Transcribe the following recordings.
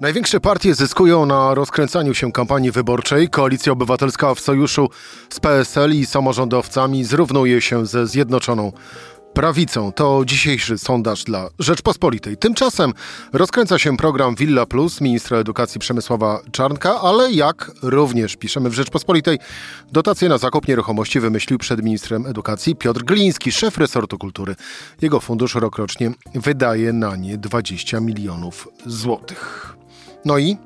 Największe partie zyskują na rozkręcaniu się kampanii wyborczej. Koalicja Obywatelska w sojuszu z PSL i samorządowcami zrównuje się ze Zjednoczoną Prawicą. To dzisiejszy sondaż dla Rzeczpospolitej. Tymczasem rozkręca się program Villa Plus ministra edukacji Przemysława Czarnka, ale jak również piszemy w Rzeczpospolitej, dotacje na zakup nieruchomości wymyślił przed ministrem edukacji Piotr Gliński, szef resortu kultury. Jego fundusz rokrocznie wydaje na nie 20 milionów złotych. No i?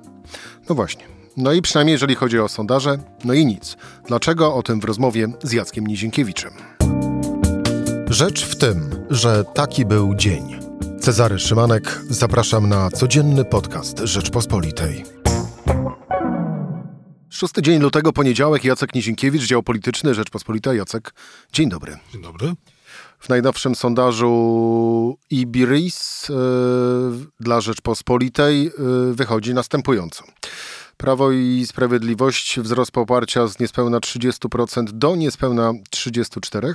No właśnie. No i przynajmniej jeżeli chodzi o sondaże, no i nic. Dlaczego? O tym w rozmowie z Jackiem Nizinkiewiczem. Rzecz w tym, że taki był dzień. Cezary Szymanek, zapraszam na codzienny podcast Rzeczpospolitej. Szósty dzień lutego, poniedziałek, Jacek Nizinkiewicz, dział polityczny Rzeczpospolita. Jacek, dzień dobry. Dzień dobry. W najnowszym sondażu Ibiris yy, dla Rzeczpospolitej yy, wychodzi następująco. Prawo i Sprawiedliwość wzrost poparcia z niespełna 30% do niespełna 34%.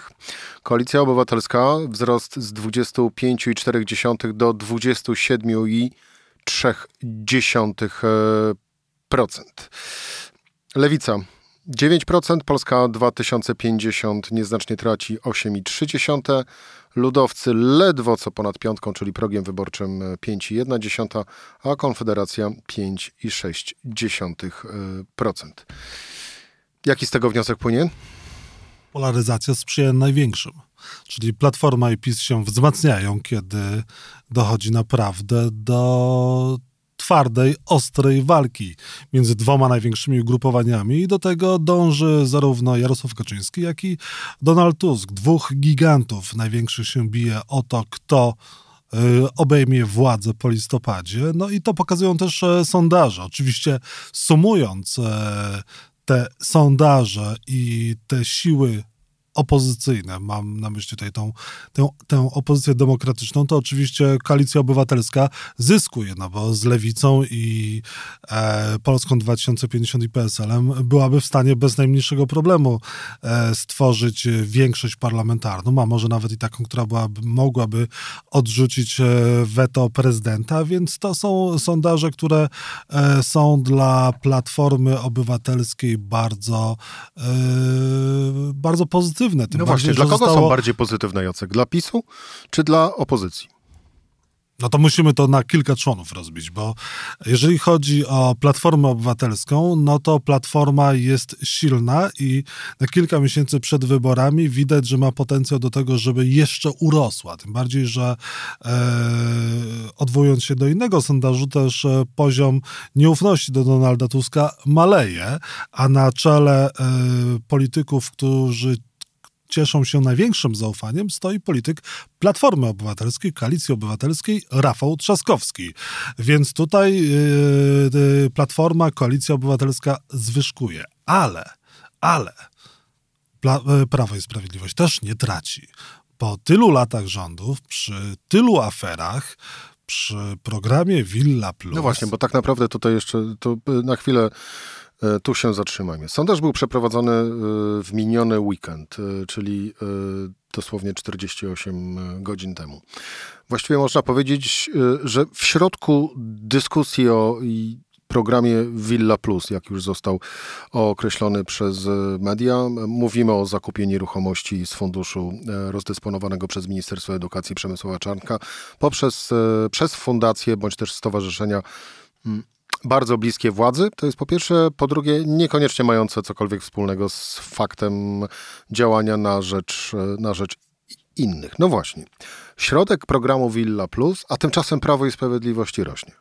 Koalicja Obywatelska wzrost z 25,4% do 27,3%. Lewica 9%, Polska 2050 nieznacznie traci 8,3%, Ludowcy ledwo co ponad piątką, czyli progiem wyborczym 5,1%, a Konfederacja 5,6%. Jaki z tego wniosek płynie? Polaryzacja sprzyja największym. Czyli Platforma i PiS się wzmacniają, kiedy dochodzi naprawdę do twardej, ostrej walki między dwoma największymi ugrupowaniami i do tego dąży zarówno Jarosław Kaczyński, jak i Donald Tusk. Dwóch gigantów największych się bije o to, kto y, obejmie władzę po listopadzie. No i to pokazują też e, sondaże. Oczywiście sumując e, te sondaże i te siły opozycyjne, mam na myśli tutaj tą, tę, tę opozycję demokratyczną, to oczywiście Koalicja Obywatelska zyskuje, no bo z Lewicą i e, Polską 2050 i PSL-em byłaby w stanie bez najmniejszego problemu e, stworzyć większość parlamentarną, a może nawet i taką, która byłaby, mogłaby odrzucić e, weto prezydenta, więc to są sondaże, które e, są dla Platformy Obywatelskiej bardzo, e, bardzo pozytywne pozytywne. Tym no bardziej, właśnie, dla kogo zostało... są bardziej pozytywne, Jacek? Dla PiSu czy dla opozycji? No to musimy to na kilka członów rozbić, bo jeżeli chodzi o Platformę Obywatelską, no to Platforma jest silna i na kilka miesięcy przed wyborami widać, że ma potencjał do tego, żeby jeszcze urosła. Tym bardziej, że e, odwołując się do innego sondażu, też e, poziom nieufności do Donalda Tuska maleje, a na czele e, polityków, którzy cieszą się największym zaufaniem, stoi polityk Platformy Obywatelskiej, Koalicji Obywatelskiej Rafał Trzaskowski. Więc tutaj yy, Platforma, Koalicja Obywatelska zwyżkuje. Ale, ale yy, Prawo i Sprawiedliwość też nie traci. Po tylu latach rządów, przy tylu aferach, przy programie Villa Plus. No właśnie, bo tak naprawdę tutaj jeszcze to na chwilę tu się zatrzymajmy. Sondaż był przeprowadzony e, w miniony weekend, e, czyli dosłownie 48 godzin temu. Właściwie można powiedzieć, że w środku dyskusji o programie Villa Plus, jak już został określony przez media, mówimy o zakupie nieruchomości z funduszu rozdysponowanego przez Ministerstwo Edukacji Przemysława Czarnka poprzez przez fundacje bądź też stowarzyszenia bardzo bliskie władzy, to jest po pierwsze, po drugie, niekoniecznie mające cokolwiek wspólnego z faktem działania na rzecz, na rzecz innych. No właśnie. Środek programu Villa Plus, a tymczasem Prawo i Sprawiedliwości rośnie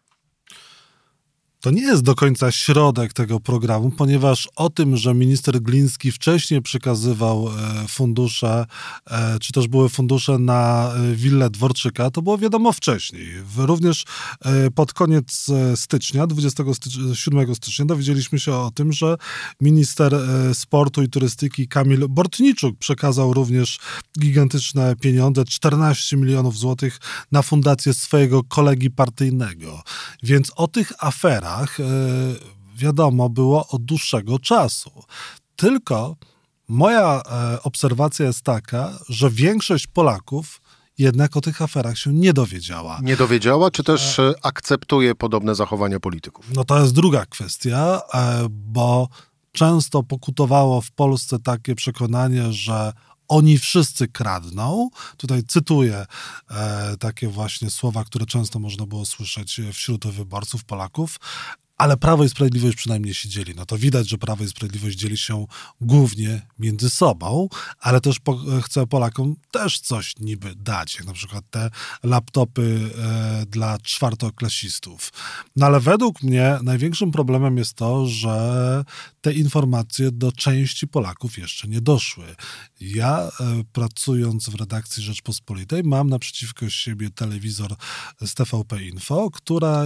to nie jest do końca środek tego programu, ponieważ o tym, że minister Gliński wcześniej przekazywał e, fundusze, e, czy też były fundusze na e, willę Dworczyka, to było wiadomo wcześniej. Również pod koniec stycznia, 27 stycznia, dowiedzieliśmy się o tym, że minister sportu i turystyki Kamil Bortniczuk przekazał również gigantyczne pieniądze, 14 milionów złotych na fundację swojego kolegi partyjnego. Więc o tych aferach, E, wiadomo było od dłuższego czasu. Tylko moja e, obserwacja jest taka, że większość Polaków jednak o tych aferach się nie dowiedziała. Nie dowiedziała, czy też e, akceptuje podobne zachowania polityków? No to jest druga kwestia, bo często pokutowało w Polsce takie przekonanie, że oni wszyscy kradną. Tutaj cytuję e, takie właśnie słowa, które często można było słyszeć wśród wyborców Polaków ale Prawo i Sprawiedliwość przynajmniej się dzieli. No to widać, że Prawo i Sprawiedliwość dzieli się głównie między sobą, ale też po, chce Polakom też coś niby dać, jak na przykład te laptopy e, dla czwartoklasistów. No ale według mnie największym problemem jest to, że te informacje do części Polaków jeszcze nie doszły. Ja e, pracując w redakcji Rzeczpospolitej mam naprzeciwko siebie telewizor z TVP Info, która,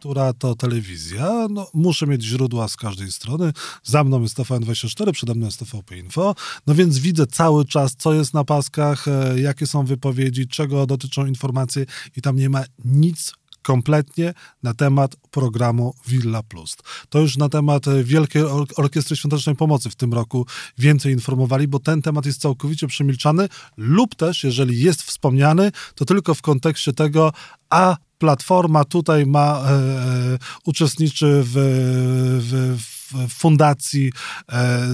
która to telewizja no, muszę mieć źródła z każdej strony. Za mną jest TVN24, przede mną jest TVP Info. No więc widzę cały czas, co jest na paskach, e, jakie są wypowiedzi, czego dotyczą informacje i tam nie ma nic kompletnie na temat programu Villa Plus. To już na temat e, Wielkiej Orkiestry Świątecznej Pomocy w tym roku więcej informowali, bo ten temat jest całkowicie przemilczany lub też, jeżeli jest wspomniany, to tylko w kontekście tego, a Platforma tutaj ma, e, e uczestniczy w, w, w fundacji, e,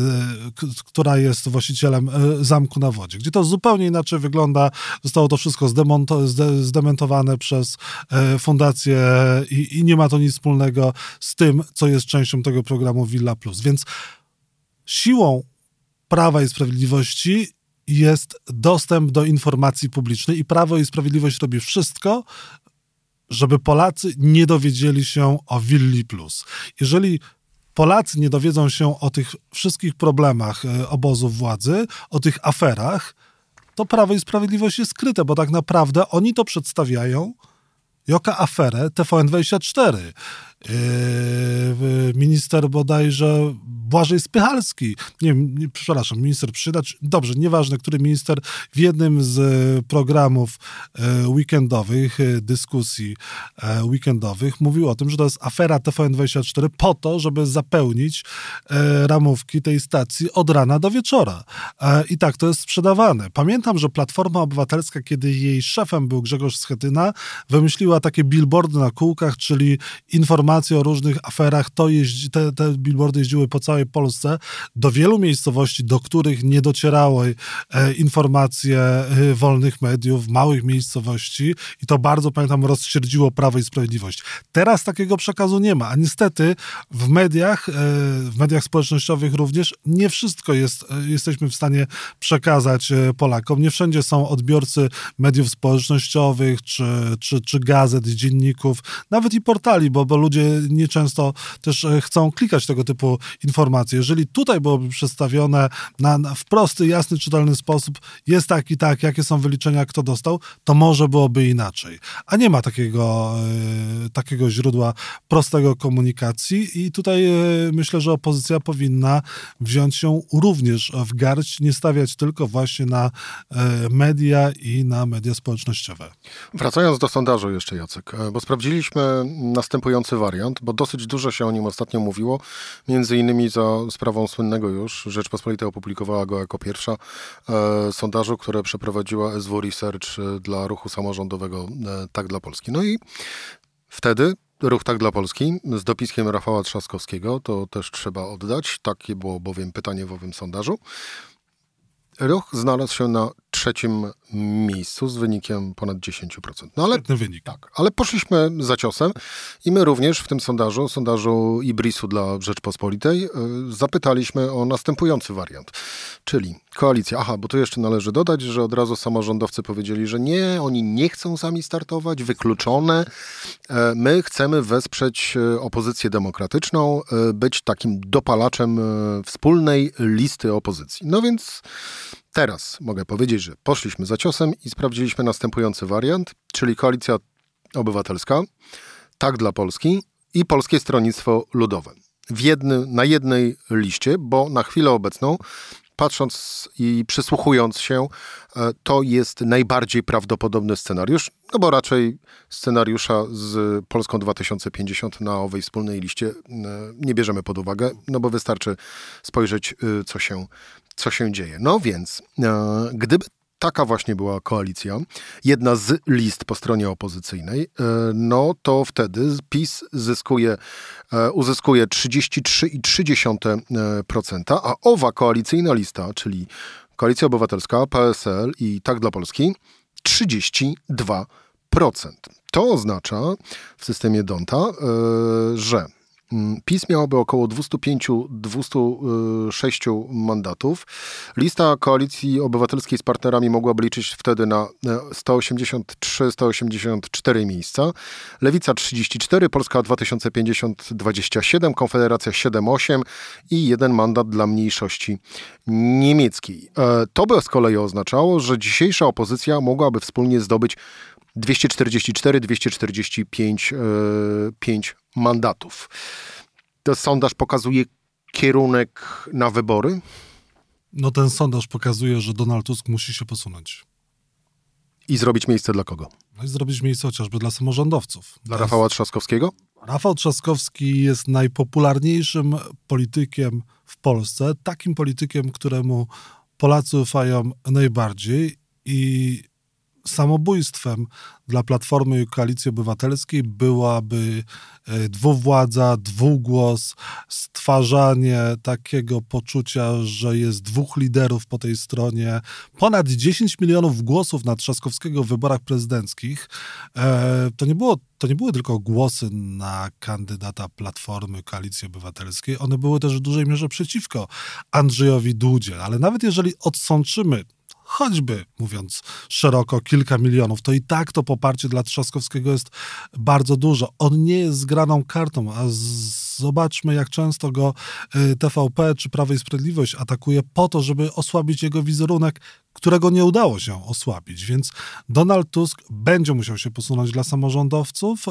która jest właścicielem e, zamku na wodzie, gdzie to zupełnie inaczej wygląda. Zostało to wszystko zdementowane przez e, fundację i, i nie ma to nic wspólnego z tym, co jest częścią tego programu Villa Plus. Więc siłą Prawa i Sprawiedliwości jest dostęp do informacji publicznej i Prawo i Sprawiedliwość robi wszystko, żeby Polacy nie dowiedzieli się o Willi Plus. Jeżeli Polacy nie dowiedzą się o tych wszystkich problemach e, obozu władzy, o tych aferach, to Prawo i Sprawiedliwość jest skryte, bo tak naprawdę oni to przedstawiają jako aferę TVN24. Yy, minister bodajże Błażej Spychalski, nie, nie przepraszam, minister Przydacz, dobrze, nieważne, który minister w jednym z programów e, weekendowych, e, dyskusji weekendowych mówił o tym, że to jest afera TVN24 po to, żeby zapełnić ramówki tej stacji od rana do wieczora. I tak to jest sprzedawane. Pamiętam, że Platforma Obywatelska, kiedy jej szefem był Grzegorz Schetyna, wymyśliła takie billboardy na kółkach, czyli informacje informacje o różnych aferach, to jeździ, te, te billboardy jeździły po całej Polsce do wielu miejscowości, do których nie docierały e, informacje e, wolnych mediów, małych miejscowości i to bardzo, pamiętam, rozsierdziło Prawo i Sprawiedliwość. Teraz takiego przekazu nie ma, a niestety w mediach, e, w mediach społecznościowych również nie wszystko jest, jesteśmy w stanie przekazać Polakom. Nie wszędzie są odbiorcy mediów społecznościowych, czy, czy, czy gazet, dzienników, nawet i portali, bo, bo ludzie nieczęsto też e, chcą klikać tego typu informacje. Jeżeli tutaj byłoby przedstawione na, na, w prosty, jasny, czytelny sposób, jest tak i tak, jakie są wyliczenia, kto dostał, to może byłoby inaczej. A nie ma takiego, y, takiego źródła prostego komunikacji i tutaj y, myślę, że opozycja powinna wziąć się również w garść, nie stawiać tylko właśnie na y, media i na media społecznościowe. Wracając do sondażu jeszcze, Jacek, bo sprawdziliśmy następujący wariant wariant, bo dosyć dużo się o nim ostatnio mówiło, między innymi za sprawą słynnego już, Rzeczpospolita opublikowała go jako pierwsza, e, sondażu, które przeprowadziła SW Research e, dla ruchu samorządowego e, Tak dla Polski. No i wtedy Ruch Tak dla Polski z dopiskiem Rafała Trzaskowskiego, to też trzeba oddać, takie było bowiem pytanie w owym sondażu. Ruch znalazł się na trzecim miejscu z wynikiem ponad 10%. No ale, Świetny wynik. Tak, ale poszliśmy za ciosem i my również w tym sondażu, sondażu Ibrisu dla Rzeczpospolitej, y, zapytaliśmy o następujący wariant, czyli koalicja. Aha, bo tu jeszcze należy dodać, że od razu samorządowcy powiedzieli, że nie, oni nie chcą sami startować, wykluczone. E, my chcemy wesprzeć e, opozycję demokratyczną, e, być takim dopalaczem wspólnej listy opozycji. No więc Teraz mogę powiedzieć, że poszliśmy za ciosem i sprawdziliśmy następujący wariant, czyli Koalicja Obywatelska, Tak dla Polski i Polskie Stronnictwo Ludowe. W jedny, na jednej liście, bo na chwilę obecną patrząc i przysłuchując się, e, to jest najbardziej prawdopodobny scenariusz, no bo raczej scenariusza z Polską 2050 na owej wspólnej liście e, nie bierzemy pod uwagę, no bo wystarczy spojrzeć, e, co się, co się dzieje. No więc, gdyby taka właśnie była koalicja, jedna z list po stronie opozycyjnej, e, no to wtedy PiS zyskuje, e, uzyskuje 33,3%, a owa koalicyjna lista, czyli Koalicja Obywatelska, PSL i Tak dla Polski, 32%. To oznacza w systemie Donta, e, że PiS miałoby około 205-206 mandatów. Lista koalicji obywatelskiej z partnerami mogłaby liczyć wtedy na 183-184 e, miejsca. Lewica 34, Polska 2050 27, Konfederacja 7-8 i jeden mandat dla mniejszości niemieckiej. E, to by z kolei oznaczało, że dzisiejsza opozycja mogłaby wspólnie zdobyć 244, 245 5 mandatów. To sondaż pokazuje kierunek na wybory? No ten sondaż pokazuje, że Donald Tusk musi się posunąć. I zrobić miejsce dla kogo? No i zrobić miejsce chociażby dla samorządowców. Dla Rafała Trzaskowskiego? Rafał Trzaskowski jest najpopularniejszym politykiem w Polsce, takim politykiem, któremu Polacy ufają najbardziej i samobójstwem dla Platformy i Koalicji Obywatelskiej byłaby e, dwuwładza, dwugłos, stwarzanie takiego poczucia, że jest dwóch liderów po tej stronie, ponad 10 milionów głosów na Trzaskowskiego w wyborach prezydenckich. E, to nie było to nie były tylko głosy na kandydata Platformy Koalicji Obywatelskiej, one były też w dużej mierze przeciwko Andrzejowi Dudzie. Ale nawet jeżeli odsączymy choćby, mówiąc szeroko, kilka milionów, to i tak to poparcie dla Trzaskowskiego jest bardzo dużo. On nie jest zgraną kartą, a zobaczmy, jak często go y, TVP czy Prawo i Sprawiedliwość atakuje po to, żeby osłabić jego wizerunek którego nie udało się osłabić. Więc Donald Tusk będzie musiał się posunąć dla samorządowców,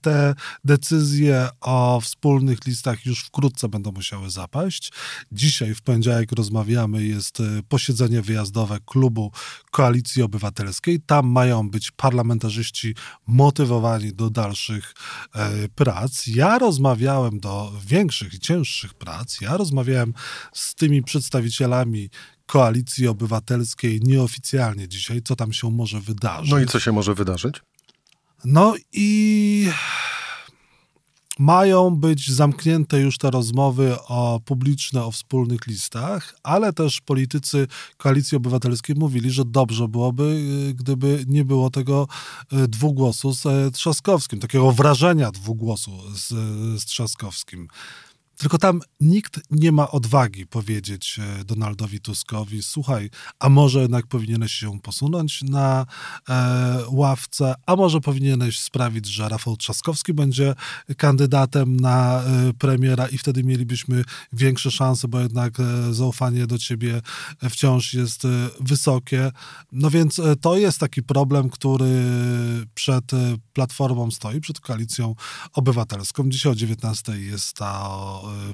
te decyzje o wspólnych listach już wkrótce będą musiały zapaść. Dzisiaj w poniedziałek rozmawiamy, jest e, posiedzenie wyjazdowe klubu Koalicji Obywatelskiej. Tam mają być parlamentarzyści motywowani do dalszych e, prac. Ja rozmawiałem do większych i cięższych prac. Ja rozmawiałem z tymi przedstawicielami Koalicji Obywatelskiej nieoficjalnie dzisiaj, co tam się może wydarzyć. No i co się może wydarzyć? No i mają być zamknięte już te rozmowy o publiczne, o wspólnych listach, ale też politycy Koalicji Obywatelskiej mówili, że dobrze byłoby, y, gdyby nie było tego y, dwugłosu z e, Trzaskowskim, takiego wrażenia dwugłosu z, z Trzaskowskim. Tylko tam nikt nie ma odwagi powiedzieć e, Donaldowi Tuskowi, słuchaj, a może jednak powinieneś się posunąć na e, ławce, a może powinieneś sprawić, że Rafał Trzaskowski będzie kandydatem na e, premiera i wtedy mielibyśmy większe szanse, bo jednak e, zaufanie do ciebie wciąż jest e, wysokie. No więc e, to jest taki problem, który przed Platformą stoi, przed Koalicją Obywatelską. Dzisiaj o 19 jest ta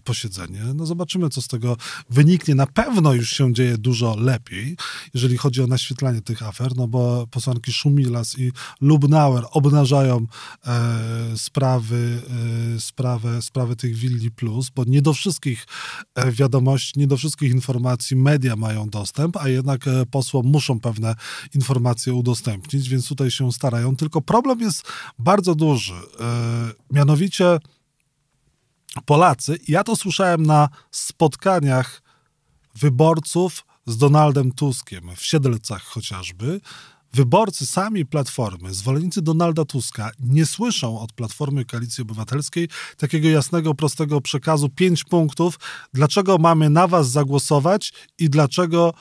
posiedzenie. No zobaczymy, co z tego wyniknie. Na pewno już się dzieje dużo lepiej, jeżeli chodzi o naświetlanie tych afer, no bo posłanki Szumilas i Lubnauer obnażają e, sprawy, e, sprawę, sprawę tych Willi Plus, bo nie do wszystkich e, wiadomości, nie do wszystkich informacji media mają dostęp, a jednak e, posłom muszą pewne informacje udostępnić, więc tutaj się starają. Tylko problem jest bardzo duży. E, mianowicie Polacy, ja to słyszałem na spotkaniach wyborców z Donaldem Tuskiem, w Siedlcach chociażby, wyborcy sami Platformy, zwolennicy Donalda Tuska nie słyszą od Platformy Koalicji Obywatelskiej takiego jasnego, prostego przekazu, pięć punktów, dlaczego mamy na was zagłosować i dlaczego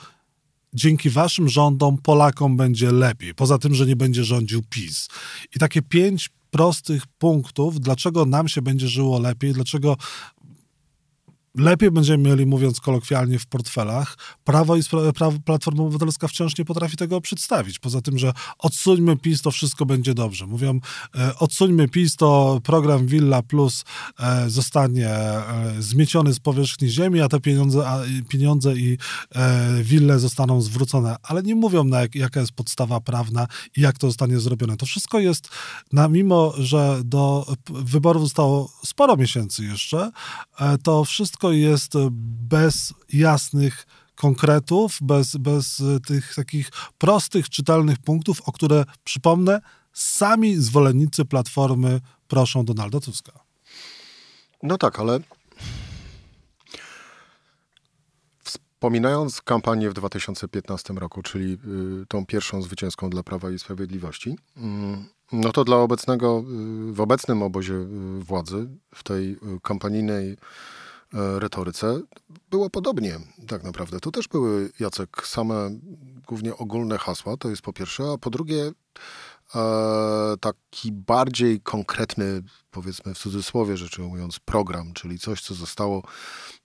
dzięki waszym rządom Polakom będzie lepiej. Poza tym, że nie będzie rządził PiS. I takie pięć prostych punktów, dlaczego nam się będzie żyło lepiej, dlaczego lepiej będziemy mieli, mówiąc kolokwialnie, w portfelach. Prawo i Prawo, Platforma Obywatelska wciąż nie potrafi tego przedstawić. Poza tym, że odsuńmy PiS, to wszystko będzie dobrze. Mówią, e, odsuńmy PiS, to program Villa Plus e, zostanie e, zmieciony z powierzchni ziemi, a te pieniądze, a, pieniądze i e, wille zostaną zwrócone. Ale nie mówią, na jak, jaka jest podstawa prawna i jak to zostanie zrobione. To wszystko jest, na, mimo że do wyborów zostało sporo miesięcy jeszcze, e, to wszystko wszystko jest bez jasnych konkretów, bez, bez tych takich prostych, czytelnych punktów, o które, przypomnę, sami zwolennicy Platformy proszą Donalda Tuska. No tak, ale Wspominając kampanię w 2015 roku, czyli y, tą pierwszą zwycięską dla Prawa i Sprawiedliwości, mm, no to dla obecnego, y, w obecnym obozie y, władzy, w tej kampanijnej retoryce było podobnie tak naprawdę. Tu też były, Jacek, same głównie ogólne hasła, to jest po pierwsze, a po drugie taki bardziej konkretny, powiedzmy w cudzysłowie rzecz ujmując, program, czyli coś, co zostało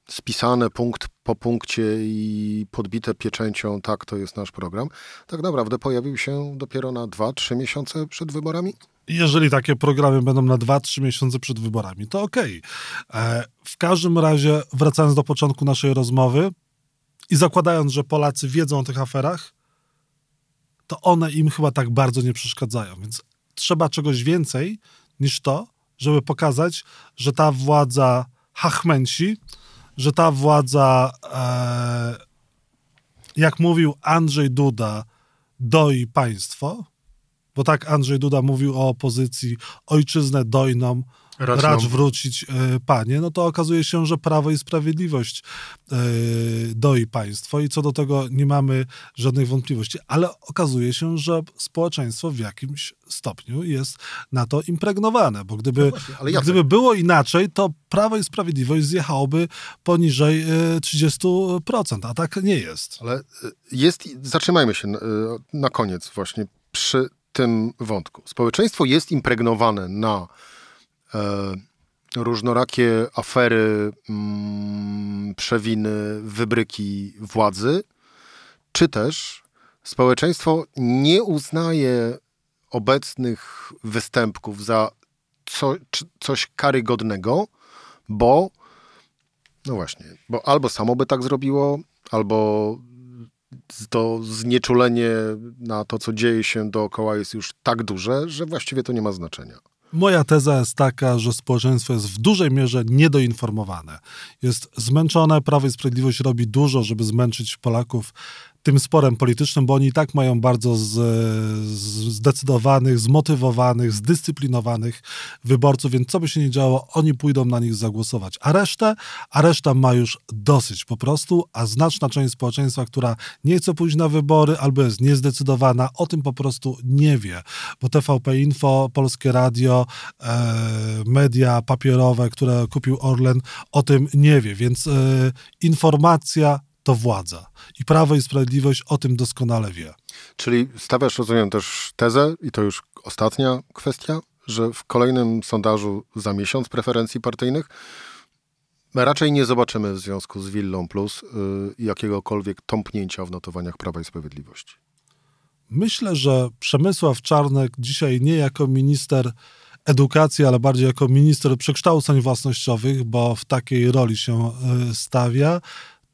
spisane punkt po punkcie i podbite pieczęcią, tak, to jest nasz program, tak naprawdę pojawił się dopiero na 2-3 miesiące przed wyborami? Jeżeli takie programy będą na 2-3 miesiące przed wyborami, to okej. Okay. E, w każdym razie, wracając do początku naszej rozmowy i zakładając, że Polacy wiedzą o tych aferach, to one im chyba tak bardzo nie przeszkadzają. Więc trzeba czegoś więcej niż to, żeby pokazać, że ta władza hachmęci, że ta władza, e, jak mówił Andrzej Duda, doi państwo, bo tak Andrzej Duda mówił o opozycji, ojczyznę dojną, Racz, racz wrócić, e, panie, no to okazuje się, że Prawo i Sprawiedliwość e, doi państwo i co do tego nie mamy żadnych wątpliwości, ale okazuje się, że społeczeństwo w jakimś stopniu jest na to impregnowane, bo gdyby, no właśnie, gdyby było inaczej, to Prawo i Sprawiedliwość zjechałoby poniżej 30%, e, a tak nie jest. Ale jest, zatrzymajmy się na koniec właśnie. Przy tym wątku. Społeczeństwo jest impregnowane na E, różnorakie afery, mm, przewiny, wybryki władzy, czy też społeczeństwo nie uznaje obecnych występków za co, coś karygodnego, bo no właśnie, bo albo samo by tak zrobiło, albo to znieczulenie na to, co dzieje się dookoła jest już tak duże, że właściwie to nie ma znaczenia. Moja teza jest taka, że społeczeństwo jest w dużej mierze niedoinformowane. Jest zmęczone, Prawo i Sprawiedliwość robi dużo, żeby zmęczyć Polaków tym sporem politycznym, bo oni i tak mają bardzo z, zdecydowanych, zmotywowanych, zdyscyplinowanych wyborców, więc co by się nie działo, oni pójdą na nich zagłosować. A resztę, a reszta ma już dosyć po prostu, a znaczna część społeczeństwa, która nie chce pójść na wybory albo jest niezdecydowana, o tym po prostu nie wie, bo TVP Info, Polskie Radio, e, media papierowe, które kupił Orlen, o tym nie wie, więc e, informacja to władza. I Prawo i Sprawiedliwość o tym doskonale wie. Czyli stawiasz, rozumiem, też tezę, i to już ostatnia kwestia, że w kolejnym sondażu za miesiąc preferencji partyjnych raczej nie zobaczymy w związku z Willą Plus yy, jakiegokolwiek tąpnięcia w notowaniach Prawa i Sprawiedliwości. Myślę, że Przemysław Czarnek dzisiaj nie jako minister edukacji, ale bardziej jako minister przekształceń własnościowych, bo w takiej roli się y, stawia,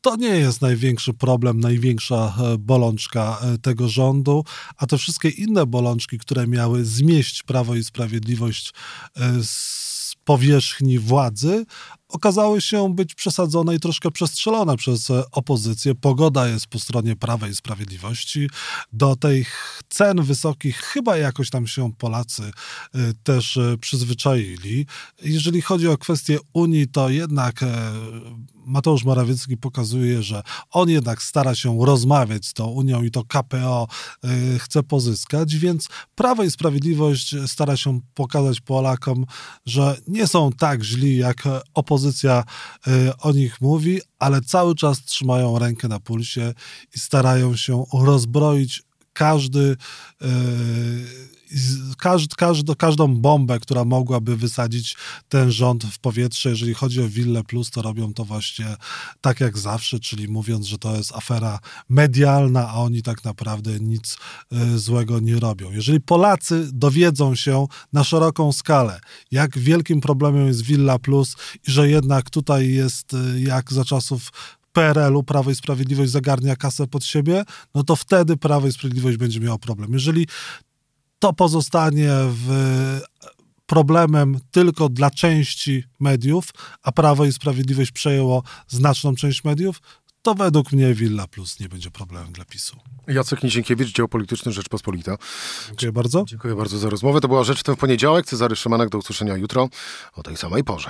to nie jest największy problem, największa e, bolączka e, tego rządu, a te wszystkie inne bolączki, które miały zmieść Prawo i Sprawiedliwość e, z powierzchni władzy, okazały się być przesadzone i troszkę przestrzelone przez opozycję. Pogoda jest po stronie Prawa i Sprawiedliwości. Do tych cen wysokich chyba jakoś tam się Polacy też przyzwyczaili. Jeżeli chodzi o kwestię Unii, to jednak Mateusz Morawiecki pokazuje, że on jednak stara się rozmawiać z tą Unią i to KPO chce pozyskać, więc Prawo i Sprawiedliwość stara się pokazać Polakom, że nie są tak źli, jak opozycja y, o nich mówi, ale cały czas trzymają rękę na pulsie i starają się rozbroić każdy yy, każd, każd, każdą bombę, która mogłaby wysadzić ten rząd w powietrze. Jeżeli chodzi o Wille Plus, to robią to właśnie tak jak zawsze, czyli mówiąc, że to jest afera medialna, a oni tak naprawdę nic y, złego nie robią. Jeżeli Polacy dowiedzą się na szeroką skalę, jak wielkim problemem jest Villa Plus i że jednak tutaj jest y, jak za czasów PRL-u Prawo i Sprawiedliwość zagarnia kasę pod siebie, no to wtedy Prawo i Sprawiedliwość będzie miało problem. Jeżeli to pozostanie w problemem tylko dla części mediów, a Prawo i Sprawiedliwość przejęło znaczną część mediów, to według mnie Villa Plus nie będzie problemem dla PiSu. Jacek Nizienkiewicz, dział polityczny Rzeczpospolita. Dziękuję bardzo. Dziękuję bardzo za rozmowę. To była Rzecz w tym poniedziałek. Cezary Szymanek, do usłyszenia jutro o tej samej porze.